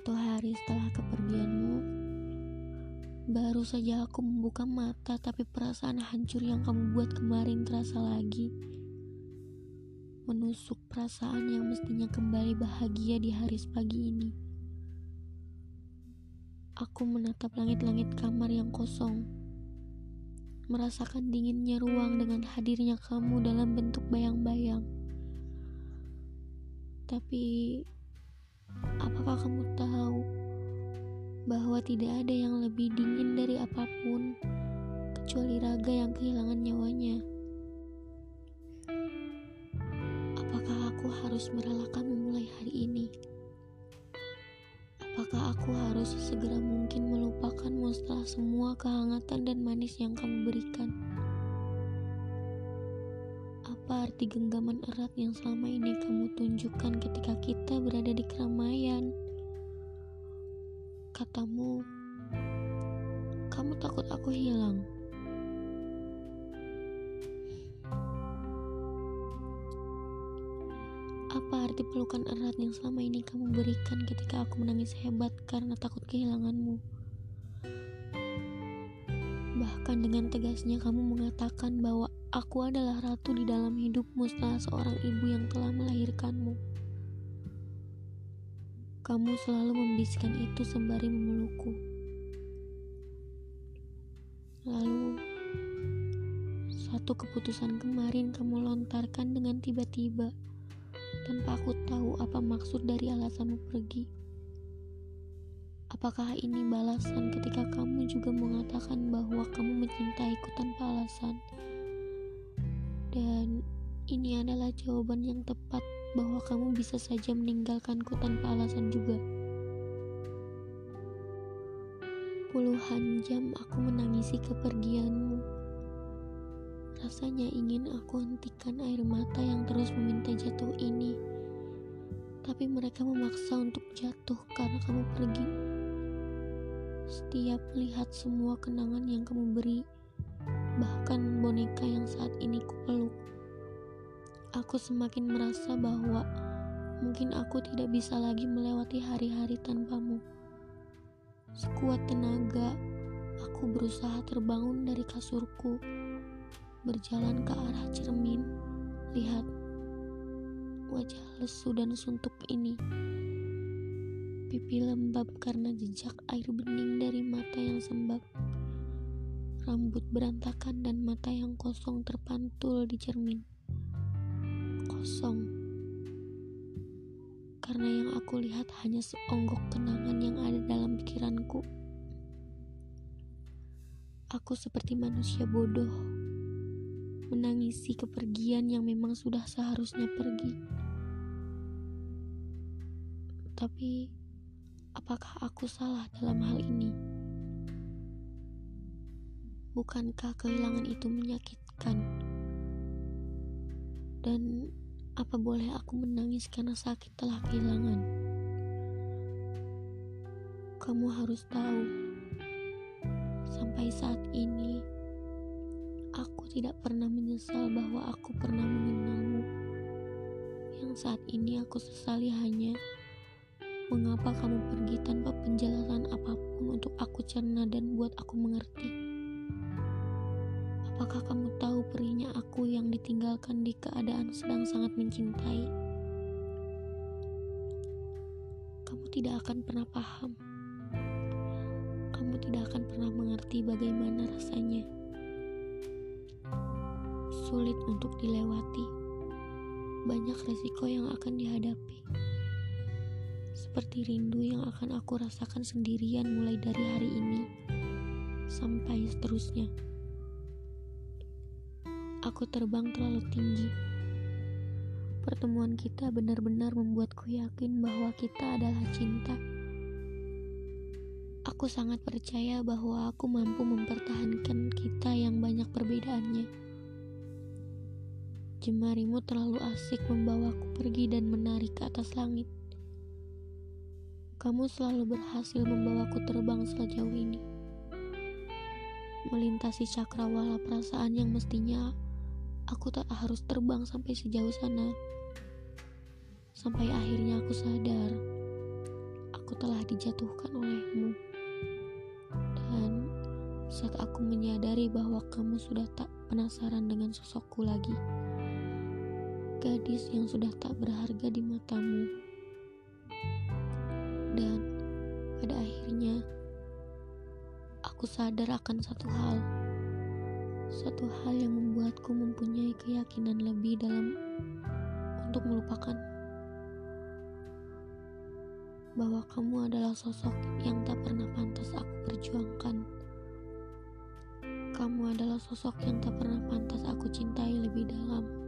Satu hari setelah kepergianmu, baru saja aku membuka mata, tapi perasaan hancur yang kamu buat kemarin terasa lagi. Menusuk perasaan yang mestinya kembali bahagia di hari pagi ini. Aku menatap langit-langit kamar yang kosong, merasakan dinginnya ruang dengan hadirnya kamu dalam bentuk bayang-bayang. Tapi Apakah kamu tahu bahwa tidak ada yang lebih dingin dari apa pun kecuali raga yang kehilangan nyawanya? Apakah aku harus merelakan memulai hari ini? Apakah aku harus segera mungkin melupakanmu setelah semua kehangatan dan manis yang kamu berikan? Apa arti genggaman erat yang selama ini kamu tunjukkan ketika kita berada di keramaian? Katamu, kamu takut aku hilang. Apa arti pelukan erat yang selama ini kamu berikan ketika aku menangis hebat karena takut kehilanganmu? Bahkan dengan tegasnya kamu mengatakan bahwa Aku adalah ratu di dalam hidupmu setelah seorang ibu yang telah melahirkanmu. Kamu selalu membisikkan itu sembari memelukku. Lalu, satu keputusan kemarin kamu lontarkan dengan tiba-tiba, tanpa aku tahu apa maksud dari alasanmu pergi. Apakah ini balasan ketika kamu juga mengatakan bahwa kamu mencintaiku tanpa alasan? Dan ini adalah jawaban yang tepat bahwa kamu bisa saja meninggalkanku tanpa alasan juga. Puluhan jam aku menangisi kepergianmu. Rasanya ingin aku hentikan air mata yang terus meminta jatuh ini. Tapi mereka memaksa untuk jatuh karena kamu pergi. Setiap melihat semua kenangan yang kamu beri, bahkan boneka yang saat ini kupeluk. Aku semakin merasa bahwa mungkin aku tidak bisa lagi melewati hari-hari tanpamu. Sekuat tenaga, aku berusaha terbangun dari kasurku, berjalan ke arah cermin. Lihat, wajah lesu dan suntuk ini. Pipi lembab karena jejak air bening dari mata yang sembab rambut berantakan dan mata yang kosong terpantul di cermin. Kosong. Karena yang aku lihat hanya seonggok kenangan yang ada dalam pikiranku. Aku seperti manusia bodoh, menangisi kepergian yang memang sudah seharusnya pergi. Tapi, apakah aku salah dalam hal ini? Bukankah kehilangan itu menyakitkan? Dan apa boleh aku menangis karena sakit telah kehilangan? Kamu harus tahu, sampai saat ini aku tidak pernah menyesal bahwa aku pernah mengenalmu. Yang saat ini aku sesali hanya mengapa kamu pergi tanpa penjelasan apa pun untuk aku cerna dan buat aku mengerti. Apakah kamu tahu perihnya aku yang ditinggalkan di keadaan sedang sangat mencintai? Kamu tidak akan pernah paham. Kamu tidak akan pernah mengerti bagaimana rasanya. Sulit untuk dilewati. Banyak resiko yang akan dihadapi. Seperti rindu yang akan aku rasakan sendirian mulai dari hari ini sampai seterusnya. Aku terbang terlalu tinggi. Pertemuan kita benar-benar membuatku yakin bahwa kita adalah cinta. Aku sangat percaya bahwa aku mampu mempertahankan kita yang banyak perbedaannya. Jemarimu terlalu asik membawaku pergi dan menari ke atas langit. Kamu selalu berhasil membawaku terbang sejauh ini. Melintasi cakrawala perasaan yang mestinya aku tak harus terbang sampai sejauh sana. Sampai akhirnya aku sadar, aku telah dijatuhkan olehmu. Dan saat aku menyadari bahwa kamu sudah tak penasaran dengan sosokku lagi, gadis yang sudah tak berharga di matamu. Dan pada akhirnya, aku sadar akan satu hal. Satu hal yang membuatku mempunyai keyakinan lebih dalam untuk melupakan bahwa kamu adalah sosok yang tak pernah pantas aku perjuangkan. Kamu adalah sosok yang tak pernah pantas aku cintai lebih dalam.